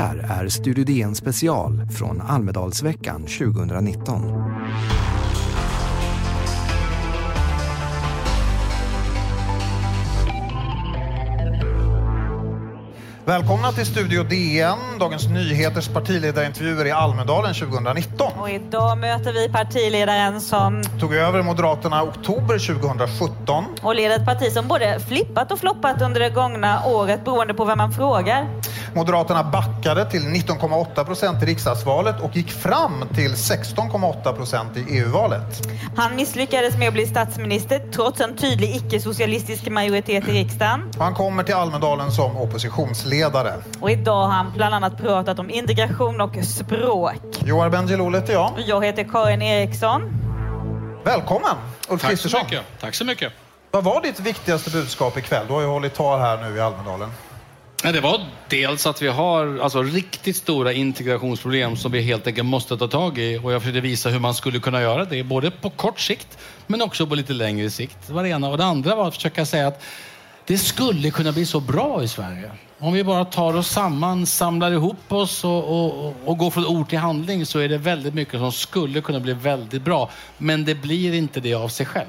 här är Studio DN special från Almedalsveckan 2019. Välkomna till Studio DN, Dagens Nyheters partiledarintervjuer i Almedalen 2019. Och idag möter vi partiledaren som Tog över Moderaterna i oktober 2017. och leder ett parti som både flippat och floppat under det gångna året beroende på vem man frågar. Moderaterna backade till 19,8 procent i riksdagsvalet och gick fram till 16,8 procent i EU-valet. Han misslyckades med att bli statsminister trots en tydlig icke-socialistisk majoritet i riksdagen. Och Han kommer till Almedalen som oppositionsledare. Och idag har han bland annat pratat om integration och språk. Joar Bendjelloul heter jag. Och Jag heter Karin Eriksson. Välkommen Ulf Tack så Kristersson. mycket. Tack så mycket. Vad var ditt viktigaste budskap ikväll? Du har ju hållit tal här nu i Almedalen. Nej, Det var dels att vi har alltså, riktigt stora integrationsproblem som vi helt enkelt måste ta tag i och jag försökte visa hur man skulle kunna göra det, både på kort sikt men också på lite längre sikt. Det var det ena. Och det andra var att försöka säga att det skulle kunna bli så bra i Sverige. Om vi bara tar oss samman, samlar ihop oss och, och- och går från ord till handling så är det väldigt mycket som skulle kunna bli väldigt bra. Men det blir inte det av sig själv.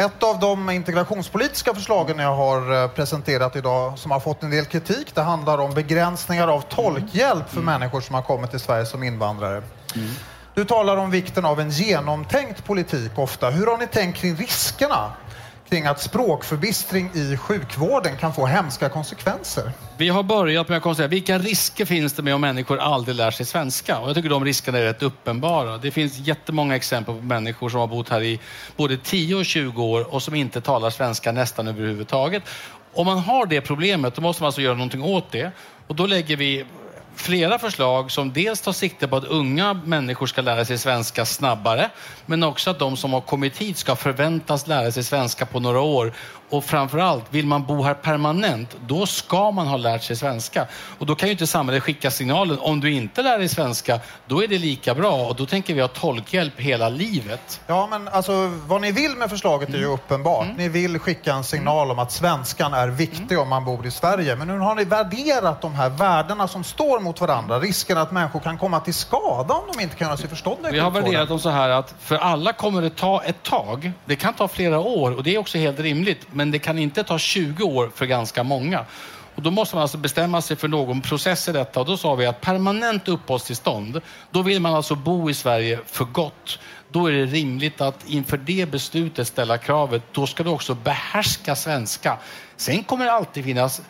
Ett av de integrationspolitiska förslagen jag har eh, presenterat idag som har fått en del kritik, det handlar om begränsningar av tolkhjälp för människor som har kommit till Sverige som invandrare. Du talar om vikten av en genomtänkt politik ofta. Hur har ni tänkt kring riskerna kring att språkförbistring i sjukvården kan få hemska konsekvenser? Vi har börjat med att konstatera vilka risker finns det med om människor aldrig lär sig svenska? Och jag tycker de riskerna är rätt uppenbara. Det finns jättemånga exempel på människor som har bott här i både 10 och 20 år och som inte talar svenska nästan överhuvudtaget. Om man har det problemet då måste man alltså göra någonting åt det. Och då lägger vi flera förslag som dels tar sikte på att unga människor ska lära sig svenska snabbare, men också att de som har kommit hit ska förväntas lära sig svenska på några år. Och framförallt, vill man bo här permanent, då ska man ha lärt sig svenska. Och då kan ju inte samhället skicka signalen, om du inte lär dig svenska, då är det lika bra. Och då tänker vi ha tolkhjälp hela livet. Ja, men alltså vad ni vill med förslaget är ju uppenbart. Ni vill skicka en signal om att svenskan är viktig om man bor i Sverige. Men hur har ni värderat de här värdena som står mot varandra? Risken att människor kan komma till skada om de inte kan göra sig förstådda Vi har värderat dem så här att för alla kommer det ta ett tag. Det kan ta flera år och det är också helt rimligt. Men det kan inte ta 20 år för ganska många. Och då måste man alltså bestämma sig för någon process i detta och då sa vi att permanent uppehållstillstånd, då vill man alltså bo i Sverige för gott. Då är det rimligt att inför det beslutet ställa kravet, då ska du också behärska svenska. Sen kommer det alltid finnas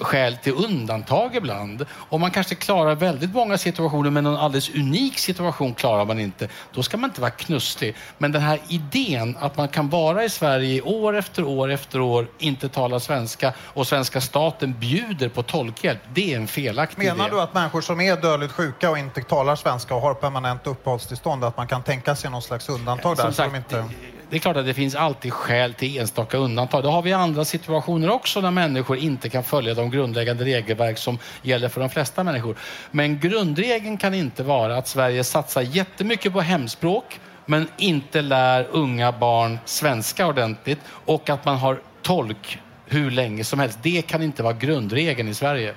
skäl till undantag ibland. Om man kanske klarar väldigt många situationer men någon alldeles unik situation klarar man inte, då ska man inte vara knusslig. Men den här idén att man kan vara i Sverige år efter år efter år, inte tala svenska och svenska staten bjuder på tolkhjälp, det är en felaktig Menar idé. du att människor som är dödligt sjuka och inte talar svenska och har permanent uppehållstillstånd, att man kan tänka sig någon slags undantag där? Som så sagt, inte det, är klart att det finns alltid skäl till enstaka undantag. Det har vi andra situationer också när människor inte kan följa de grundläggande regelverk som gäller för de flesta människor. Men grundregeln kan inte vara att Sverige satsar jättemycket på hemspråk men inte lär unga barn svenska ordentligt och att man har tolk hur länge som helst. Det kan inte vara grundregeln i Sverige.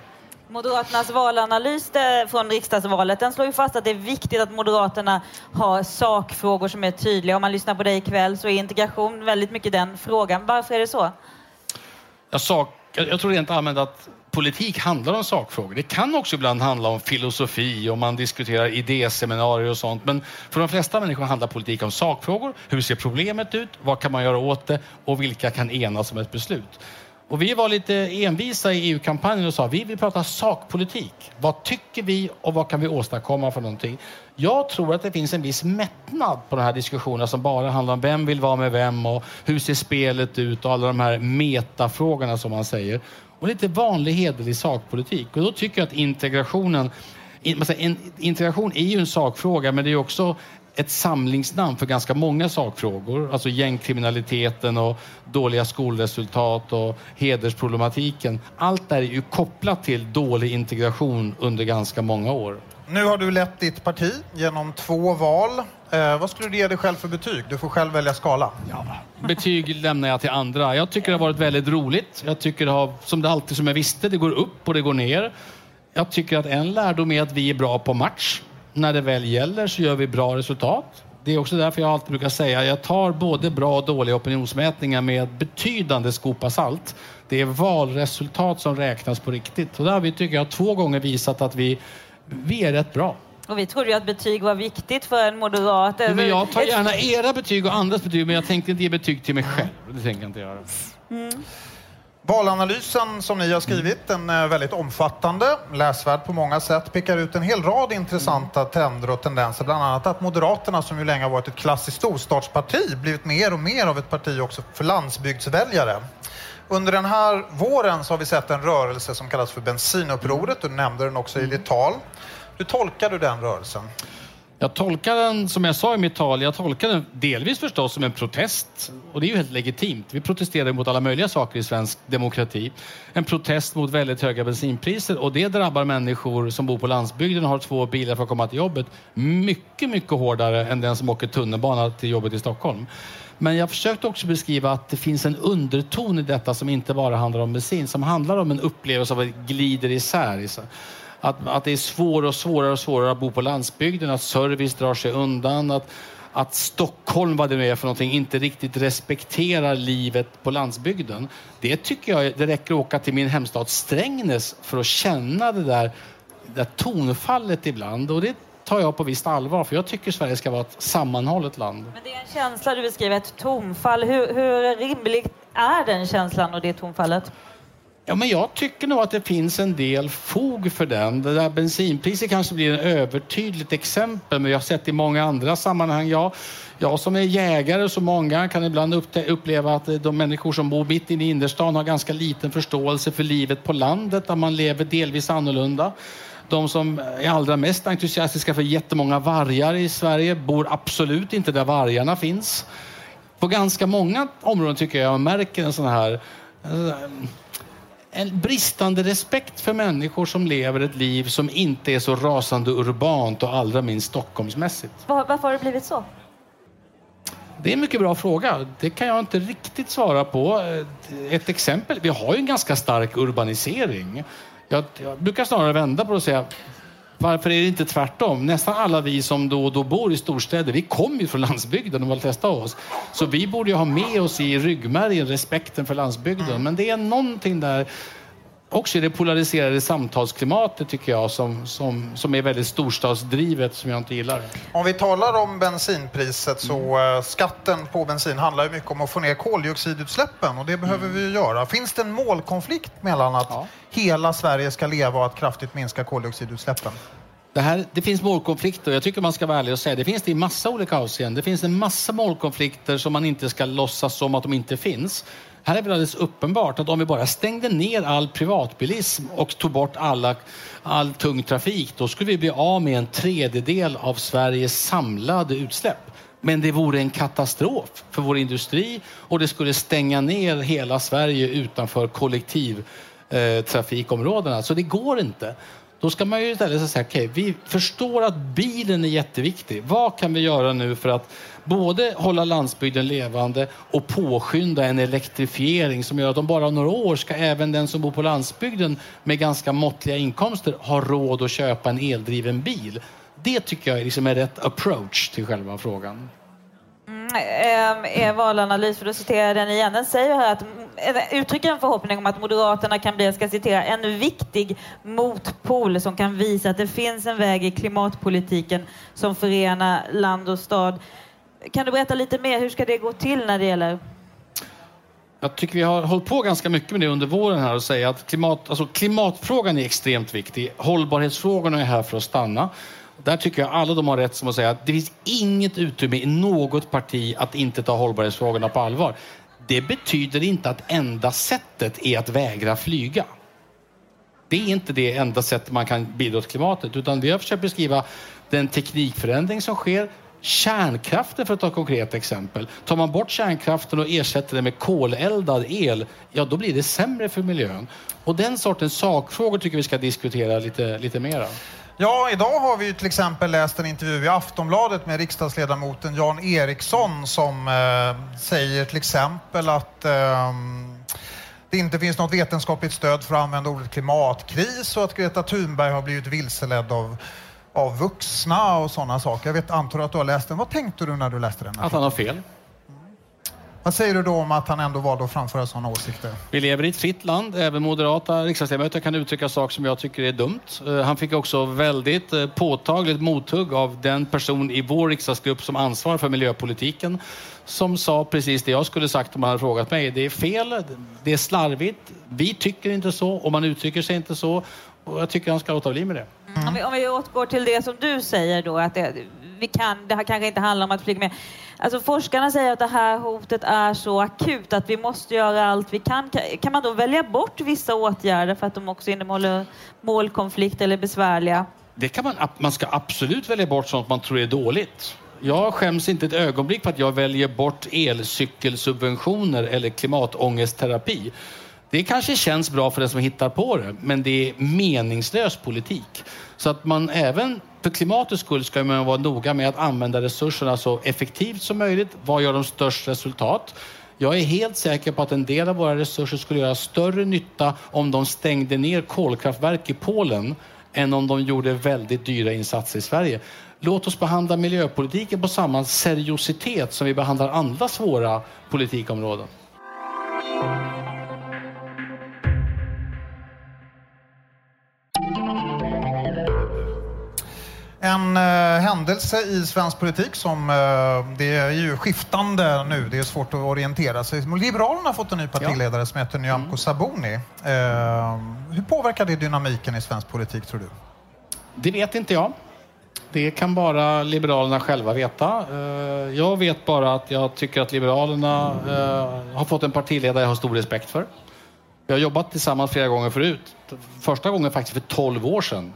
Moderaternas valanalys från riksdagsvalet den slår ju fast att det är viktigt att Moderaterna har sakfrågor som är tydliga. Om man lyssnar på dig ikväll så är integration väldigt mycket den frågan. Varför är det så? Jag, sak, jag tror rent allmänt att politik handlar om sakfrågor. Det kan också ibland handla om filosofi och man diskuterar idéseminarier och sånt. Men för de flesta människor handlar politik om sakfrågor. Hur ser problemet ut? Vad kan man göra åt det? Och vilka kan enas om ett beslut? Och vi var lite envisa i EU-kampanjen och sa vi vill prata sakpolitik. Vad tycker vi och vad kan vi åstadkomma för någonting? Jag tror att det finns en viss mättnad på de här diskussionerna som bara handlar om vem vill vara med vem och hur ser spelet ut och alla de här metafrågorna som man säger. Och lite vanlig hederlig sakpolitik. Och då tycker jag att integrationen integration är ju en sakfråga men det är också ett samlingsnamn för ganska många sakfrågor. Alltså gängkriminaliteten och dåliga skolresultat och hedersproblematiken. Allt det är ju kopplat till dålig integration under ganska många år. Nu har du lett ditt parti genom två val. Eh, vad skulle du ge dig själv för betyg? Du får själv välja skala. Betyg lämnar jag till andra. Jag tycker det har varit väldigt roligt. Jag tycker det har, som det alltid som jag visste, det går upp och det går ner. Jag tycker att en lärdom är att vi är bra på match. När det väl gäller så gör vi bra resultat. Det är också därför jag alltid brukar säga jag tar både bra och dåliga opinionsmätningar med betydande skopa salt. Det är valresultat som räknas på riktigt. Och där har vi, tycker jag, två gånger visat att vi, vi är rätt bra. Och vi trodde ju att betyg var viktigt för en moderat. Men jag tar gärna era betyg och andras betyg, men jag tänkte inte ge betyg till mig själv. Det tänker jag inte göra. Mm. Valanalysen som ni har skrivit, den är väldigt omfattande, läsvärd på många sätt, pekar ut en hel rad intressanta trender och tendenser. Bland annat att Moderaterna, som ju länge har varit ett klassiskt storstadsparti, blivit mer och mer av ett parti också för landsbygdsväljare. Under den här våren så har vi sett en rörelse som kallas för bensinupproret. Du nämnde den också i ditt tal. Hur tolkar du den rörelsen? Jag tolkar den, som jag sa i mitt tal, jag tolkar den delvis förstås som en protest. Och det är ju helt legitimt. Vi protesterar mot alla möjliga saker i svensk demokrati. En protest mot väldigt höga bensinpriser och det drabbar människor som bor på landsbygden och har två bilar för att komma till jobbet mycket, mycket hårdare än den som åker tunnelbana till jobbet i Stockholm. Men jag försökte också beskriva att det finns en underton i detta som inte bara handlar om bensin, som handlar om en upplevelse av att det glider isär att, att det är svårare och svårare och svårare att bo på landsbygden, att service drar sig undan, att, att Stockholm, vad det nu är för någonting, inte riktigt respekterar livet på landsbygden. Det tycker jag, det räcker att åka till min hemstad Strängnäs för att känna det där, det där tonfallet ibland. Och det tar jag på visst allvar, för jag tycker Sverige ska vara ett sammanhållet land. Men det är en känsla du beskriver, ett tonfall. Hur, hur rimligt är den känslan och det tonfallet? Ja, men jag tycker nog att det finns en del fog för den. Det där bensinpriset kanske blir ett övertydligt exempel, men jag har sett i många andra sammanhang. Jag, jag som är jägare så många kan ibland uppleva att eh, de människor som bor mitt inne i innerstan har ganska liten förståelse för livet på landet, där man lever delvis annorlunda. De som är allra mest entusiastiska för jättemånga vargar i Sverige bor absolut inte där vargarna finns. På ganska många områden tycker jag jag märker en sån här eh, en bristande respekt för människor som lever ett liv som inte är så rasande urbant och allra minst Stockholmsmässigt. Var, varför har det blivit så? Det är en mycket bra fråga. Det kan jag inte riktigt svara på. Ett exempel. Vi har ju en ganska stark urbanisering. Jag, jag brukar snarare vända på det och säga varför är det inte tvärtom? Nästan alla vi som då och då bor i storstäder, vi kommer ju från landsbygden och vill testa oss. Så vi borde ju ha med oss i ryggmärgen respekten för landsbygden. Men det är någonting där också i det polariserade samtalsklimatet tycker jag som, som, som är väldigt storstadsdrivet som jag inte gillar. Om vi talar om bensinpriset så mm. skatten på bensin handlar ju mycket om att få ner koldioxidutsläppen och det behöver mm. vi göra. Finns det en målkonflikt mellan att ja. hela Sverige ska leva och att kraftigt minska koldioxidutsläppen? Det, här, det finns målkonflikter. Jag tycker man ska vara ärlig och säga det finns det i massa olika avseenden. Det finns en massa målkonflikter som man inte ska låtsas som att de inte finns. Här är det alldeles uppenbart att om vi bara stängde ner all privatbilism och tog bort alla, all tung trafik, då skulle vi bli av med en tredjedel av Sveriges samlade utsläpp. Men det vore en katastrof för vår industri och det skulle stänga ner hela Sverige utanför kollektivtrafikområdena. Så det går inte. Då ska man ju istället säga, okej, okay, vi förstår att bilen är jätteviktig. Vad kan vi göra nu för att både hålla landsbygden levande och påskynda en elektrifiering som gör att om bara några år ska även den som bor på landsbygden med ganska måttliga inkomster ha råd att köpa en eldriven bil. Det tycker jag liksom är rätt approach till själva frågan. Mm, eh, er valanalys, för att citera den igen, den säger här att uttrycker en förhoppning om att Moderaterna kan bli, jag ska citera, en viktig motpol som kan visa att det finns en väg i klimatpolitiken som förenar land och stad. Kan du berätta lite mer, hur ska det gå till när det gäller jag tycker vi har hållit på ganska mycket med det under våren här och säga att klimat, alltså klimatfrågan är extremt viktig. Hållbarhetsfrågorna är här för att stanna. Där tycker jag alla de har rätt som att säga att det finns inget utrymme i något parti att inte ta hållbarhetsfrågorna på allvar. Det betyder inte att enda sättet är att vägra flyga. Det är inte det enda sättet man kan bidra till klimatet, utan vi har försökt beskriva den teknikförändring som sker, Kärnkraften för att ta ett konkret exempel. Tar man bort kärnkraften och ersätter den med koleldad el, ja då blir det sämre för miljön. Och den sortens sakfrågor tycker vi ska diskutera lite, lite mera. Ja, idag har vi ju till exempel läst en intervju i Aftonbladet med riksdagsledamoten Jan Eriksson som eh, säger till exempel att eh, det inte finns något vetenskapligt stöd för att använda ordet klimatkris och att Greta Thunberg har blivit vilseledd av, av vuxna och sådana saker. Jag vet, antar att du har läst den. Vad tänkte du när du läste den? Att han har fel. Vad säger du då om att han ändå valde att framföra sådana åsikter? Vi lever i ett fritt land. Även moderata riksdagsledamöter kan uttrycka saker som jag tycker är dumt. Eh, han fick också väldigt eh, påtagligt mothugg av den person i vår riksdagsgrupp som ansvarar för miljöpolitiken som sa precis det jag skulle sagt om han hade frågat mig. Det är fel, det är slarvigt, vi tycker inte så och man uttrycker sig inte så. Och jag tycker han ska låta bli med det. Mm. Om, vi, om vi återgår till det som du säger då, att det, vi kan, det här kanske inte handlar om att flyga med. Alltså forskarna säger att det här hotet är så akut att vi måste göra allt vi kan. Kan man då välja bort vissa åtgärder för att de också innehåller målkonflikt eller besvärliga? Det kan man, man ska absolut välja bort sånt man tror är dåligt. Jag skäms inte ett ögonblick för att jag väljer bort elcykelsubventioner eller klimatångestterapi. Det kanske känns bra för den som hittar på det, men det är meningslös politik. Så att man även för klimatets skull ska man vara noga med att använda resurserna så effektivt som möjligt. Vad gör de störst resultat? Jag är helt säker på att en del av våra resurser skulle göra större nytta om de stängde ner kolkraftverk i Polen än om de gjorde väldigt dyra insatser i Sverige. Låt oss behandla miljöpolitiken på samma seriositet som vi behandlar andra svåra politikområden. En eh, händelse i svensk politik som eh, det är ju skiftande nu. Det är svårt att orientera sig. Liberalerna har fått en ny partiledare ja. som heter Nyamko mm. Sabuni. Eh, hur påverkar det dynamiken i svensk politik tror du? Det vet inte jag. Det kan bara Liberalerna själva veta. Eh, jag vet bara att jag tycker att Liberalerna eh, har fått en partiledare jag har stor respekt för. Vi har jobbat tillsammans flera gånger förut. Första gången faktiskt för 12 år sedan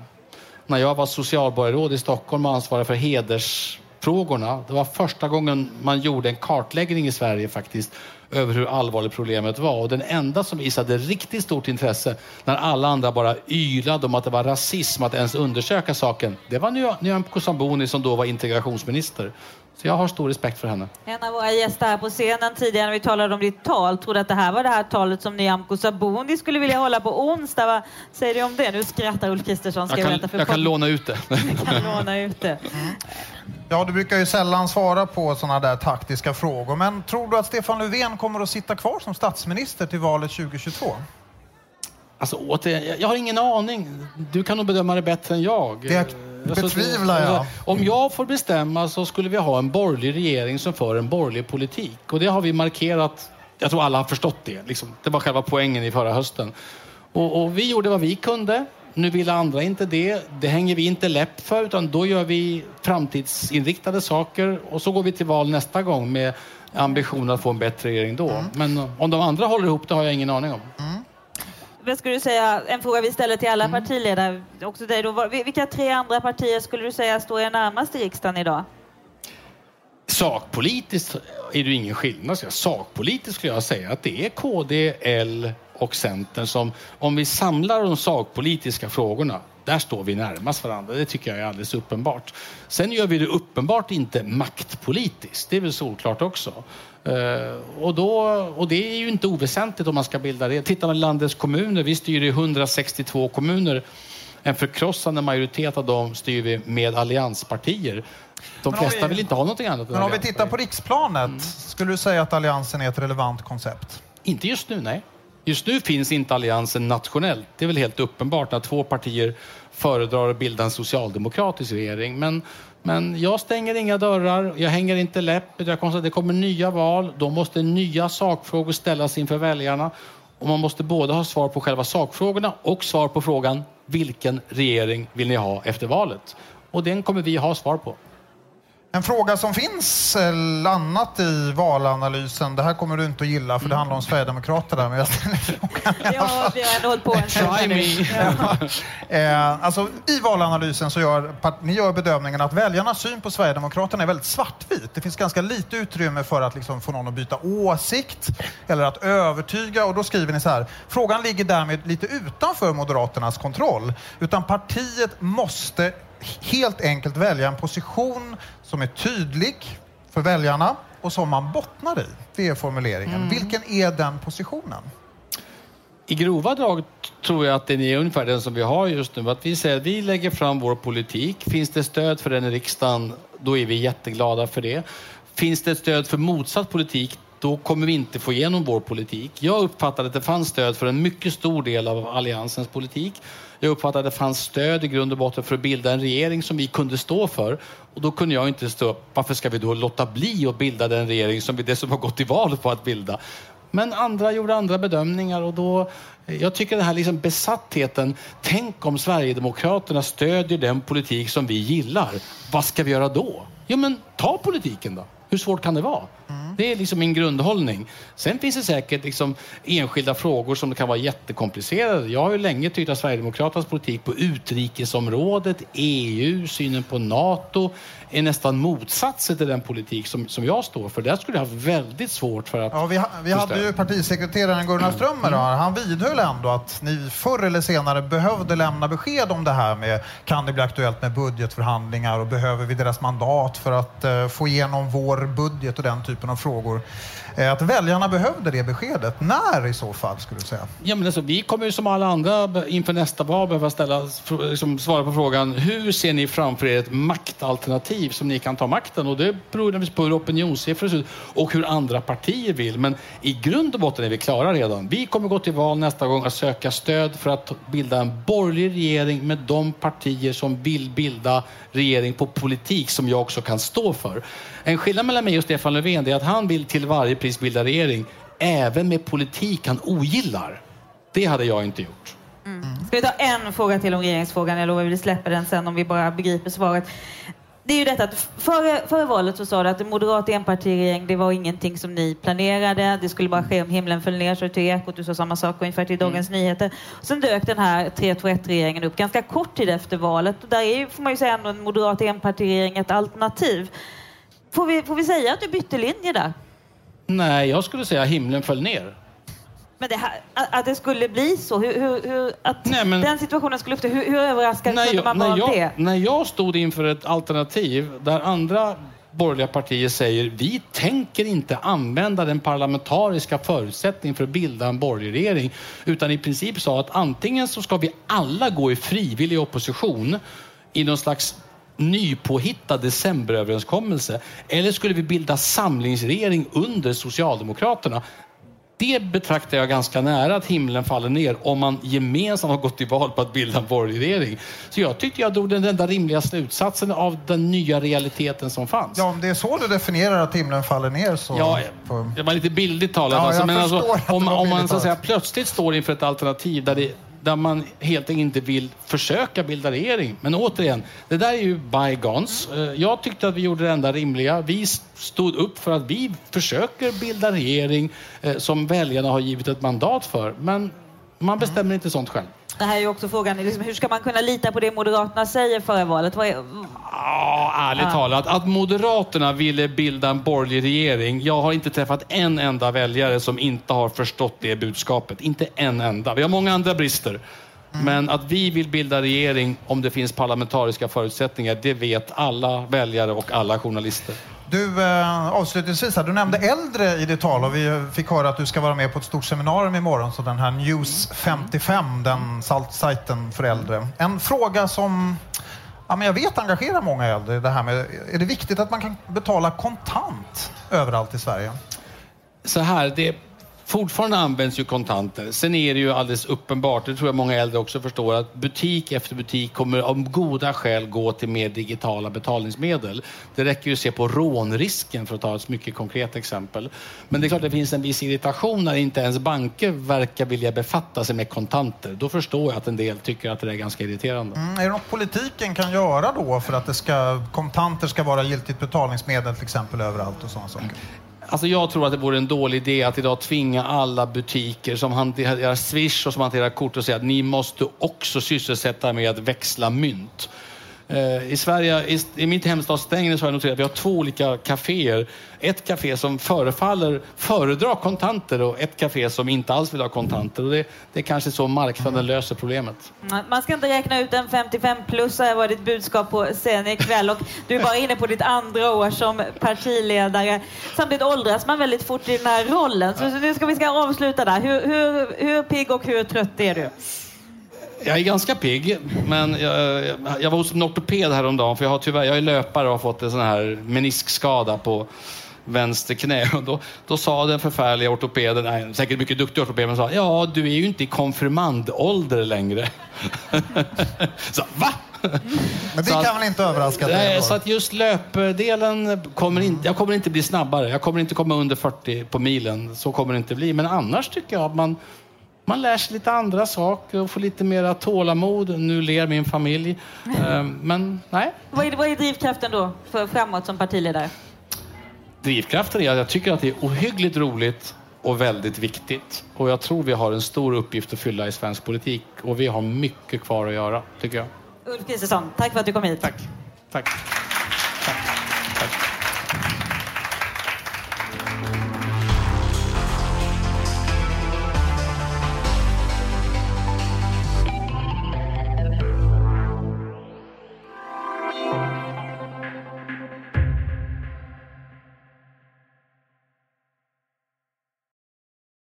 när jag var socialborgarråd i Stockholm och ansvarade för hedersfrågorna. Det var första gången man gjorde en kartläggning i Sverige faktiskt över hur allvarligt problemet var. Och den enda som visade riktigt stort intresse när alla andra bara ylade om att det var rasism att ens undersöka saken, det var Nyamko Sabuni som då var integrationsminister. Så jag har stor respekt för henne. En av våra gäster här på scenen tidigare när vi talade om ditt tal trodde att det här var det här talet som Nyamko Sabuni skulle vilja hålla på onsdag. Vad säger du om det? Nu skrattar Ulf Kristersson. Jag, kan, jag kan låna ut det. kan låna ut det. Ja, du brukar ju sällan svara på sådana där taktiska frågor. Men tror du att Stefan Löfven kommer att sitta kvar som statsminister till valet 2022? Alltså, åter, jag har ingen aning. Du kan nog bedöma det bättre än jag. Det betvivlar jag. Alltså, om jag får bestämma så skulle vi ha en borgerlig regering som för en borgerlig politik. Och det har vi markerat. Jag tror alla har förstått det. Liksom. Det var själva poängen i förra hösten. Och, och vi gjorde vad vi kunde. Nu vill andra inte det. Det hänger vi inte läpp för, utan då gör vi framtidsinriktade saker och så går vi till val nästa gång med ambitionen att få en bättre regering då. Mm. Men om de andra håller ihop det har jag ingen aning om. Mm. Vad skulle du säga, en fråga vi ställer till alla mm. partiledare, också dig då. Vilka tre andra partier skulle du säga står er närmast i riksdagen idag? Sakpolitiskt är det ingen skillnad. Sakpolitiskt skulle jag säga att det är KD, L och Centern som, om vi samlar de sakpolitiska frågorna, där står vi närmast varandra. Det tycker jag är alldeles uppenbart. Sen gör vi det uppenbart inte maktpolitiskt. Det är väl solklart också. Uh, och, då, och det är ju inte oväsentligt om man ska bilda det. Tittar man landets kommuner, vi styr i 162 kommuner. En förkrossande majoritet av dem styr vi med allianspartier. De flesta vi, vill inte ha någonting annat. Men om vi tittar på riksplanet, mm. skulle du säga att Alliansen är ett relevant koncept? Inte just nu, nej. Just nu finns inte alliansen nationellt. Det är väl helt uppenbart att två partier föredrar att bilda en socialdemokratisk regering. Men, men jag stänger inga dörrar, jag hänger inte läpp. Jag konstaterar det kommer nya val. Då måste nya sakfrågor ställas inför väljarna. Och man måste både ha svar på själva sakfrågorna och svar på frågan vilken regering vill ni ha efter valet? Och den kommer vi ha svar på. En fråga som finns annat i valanalysen, det här kommer du inte att gilla för det handlar om Sverigedemokraterna, men jag ställer frågan i alla fall. Ja, vi har ändå hållit på en Try me. Ja. eh, alltså, I valanalysen så gör ni gör bedömningen att väljarnas syn på Sverigedemokraterna är väldigt svartvit. Det finns ganska lite utrymme för att liksom, få någon att byta åsikt eller att övertyga och då skriver ni så här. Frågan ligger därmed lite utanför Moderaternas kontroll, utan partiet måste helt enkelt välja en position som är tydlig för väljarna och som man bottnar i. Det är formuleringen. Mm. Vilken är den positionen? i grova drag tror jag att den är ungefär den som vi har just nu. Att vi säger att vi lägger fram vår politik. Finns det stöd för den i riksdagen, då är vi jätteglada för det. Finns det stöd för motsatt politik, då kommer vi inte få igenom vår politik. Jag uppfattade att det fanns stöd för en mycket stor del av Alliansens politik. Jag uppfattade att det fanns stöd i grund och botten för att bilda en regering som vi kunde stå för. Och då kunde jag inte stå upp. Varför ska vi då låta bli att bilda den regering som vi dessutom har gått till val på att bilda? Men andra gjorde andra bedömningar och då... Jag tycker den här liksom besattheten. Tänk om Sverigedemokraterna stödjer den politik som vi gillar. Vad ska vi göra då? Jo, men ta politiken då. Hur svårt kan det vara? Mm. Det är liksom min grundhållning. Sen finns det säkert liksom enskilda frågor som kan vara jättekomplicerade. Jag har ju länge tyckt att Sverigedemokraternas politik på utrikesområdet, EU, synen på NATO är nästan motsatsen till den politik som, som jag står för. Där skulle jag ha väldigt svårt för att... Ja, vi, vi hade ju partisekreteraren Gunnar Strömmer mm. Han vidhöll ändå att ni förr eller senare behövde lämna besked om det här med kan det bli aktuellt med budgetförhandlingar och behöver vi deras mandat för att uh, få igenom vår budget och den typen av frågor. Eh, att väljarna behövde det beskedet. När i så fall, skulle du säga? Ja, men alltså, vi kommer ju som alla andra inför nästa val behöva ställa, liksom, svara på frågan hur ser ni framför er ett maktalternativ som ni kan ta makten? Och det beror naturligtvis på hur opinionssiffror ser ut och hur andra partier vill. Men i grund och botten är vi klara redan. Vi kommer gå till val nästa gång att söka stöd för att bilda en borgerlig regering med de partier som vill bilda regering på politik som jag också kan stå för. En skillnad mellan mig och Stefan Löfven är att han vill till varje pris bilda regering, även med politik han ogillar. Det hade jag inte gjort. Mm. Ska vi ta en fråga till om regeringsfrågan? Jag lovar vi släpper den sen om vi bara begriper svaret. Det är ju detta att före, före valet så sa du att en moderat enpartiregering det var ingenting som ni planerade. Det skulle bara ske om himlen föll ner. Så till Ekot, du sa samma sak ungefär till Dagens mm. Nyheter. Sen dök den här 3-2-1-regeringen upp ganska kort tid efter valet. Och där är ju, får man ju säga, ändå en moderat enpartiregering ett alternativ. Får vi, får vi säga att du bytte linje där? Nej, jag skulle säga himlen föll ner. Men det här, att det skulle bli så, hur, hur, hur att Nej, men, den situationen skulle uppstå, hur, hur överraskad kunde man vara av det? När jag stod inför ett alternativ där andra borgerliga partier säger vi tänker inte använda den parlamentariska förutsättningen för att bilda en borgerlig regering utan i princip sa att antingen så ska vi alla gå i frivillig opposition i någon slags nypåhittad decemberöverenskommelse? Eller skulle vi bilda samlingsregering under Socialdemokraterna? Det betraktar jag ganska nära att himlen faller ner om man gemensamt har gått till val på att bilda en borgerlig regering. Så jag tyckte jag drog den enda rimliga slutsatsen av den nya realiteten som fanns. Ja, om det är så du definierar att himlen faller ner så... Ja, det var lite bildligt talat. Ja, alltså, men alltså, om, om man så att säga, plötsligt står inför ett alternativ där det där man helt enkelt inte vill försöka bilda regering. Men återigen, det där är ju bygons. Eh, jag tyckte att vi gjorde det enda rimliga. Vi stod upp för att vi försöker bilda regering eh, som väljarna har givit ett mandat för. Men man bestämmer inte sånt själv. Det här är ju också frågan, liksom, hur ska man kunna lita på det Moderaterna säger före valet? Vad är... Ja, ärligt ja. talat, att Moderaterna ville bilda en borgerlig regering. Jag har inte träffat en enda väljare som inte har förstått det budskapet. Inte en enda. Vi har många andra brister. Mm. Men att vi vill bilda regering om det finns parlamentariska förutsättningar, det vet alla väljare och alla journalister. Du, eh, avslutningsvis, här, du nämnde äldre i ditt tal och vi fick höra att du ska vara med på ett stort seminarium imorgon, så den här News 55, den sajten för äldre. En fråga som ja, men jag vet engagerar många äldre, det här med, är det viktigt att man kan betala kontant överallt i Sverige? Så här, det Fortfarande används ju kontanter. Sen är det ju alldeles uppenbart, det tror jag många äldre också förstår, att butik efter butik kommer av goda skäl gå till mer digitala betalningsmedel. Det räcker ju att se på rånrisken för att ta ett mycket konkret exempel. Men det är klart det finns en viss irritation när inte ens banker verkar vilja befatta sig med kontanter. Då förstår jag att en del tycker att det är ganska irriterande. Mm, är det något politiken kan göra då för att det ska, kontanter ska vara giltigt betalningsmedel till exempel överallt och sådana saker? Alltså jag tror att det vore en dålig idé att idag tvinga alla butiker som hanterar Swish och som hanterar kort och säga att ni måste också sysselsätta med att växla mynt. Eh, I Sverige, i, i mitt hemstad Strängnäs har jag noterat att vi har två olika kaféer. Ett café som förefaller föredra kontanter och ett café som inte alls vill ha kontanter. Och det, det är kanske så marknaden löser problemet. Mm, Man ska inte räkna ut en 55-plussare var ditt budskap på scen ikväll och du är bara inne på ditt andra år som partiledare. Samtidigt åldras man väldigt fort i den här rollen. Så nu ska vi ska avsluta där. Hur, hur, hur pigg och hur trött är du? Jag är ganska pigg, men jag, jag var hos en ortoped häromdagen för jag har tyvärr, jag är löpare och har fått en sån här meniskskada på vänster knä. Och då, då sa den förfärliga ortopeden, nej, säkert mycket duktig ortoped, men sa ja, du är ju inte i konfirmandålder längre. så, va? Men det kan väl inte överraska dig? Nej, så att just löpdelen kommer inte, jag kommer inte bli snabbare. Jag kommer inte komma under 40 på milen. Så kommer det inte bli. Men annars tycker jag att man, man lär sig lite andra saker och får lite mera tålamod. Nu ler min familj. Eh, Men nej, Vad är, vad är drivkraften då för framåt som partiledare? drivkraften är att jag tycker att det är ohyggligt roligt och väldigt viktigt. Och jag tror vi har en stor uppgift att fylla i svensk politik. Och vi har mycket kvar att göra, tycker jag. Ulf Kristersson, tack för att du kom hit. Tack. Tack.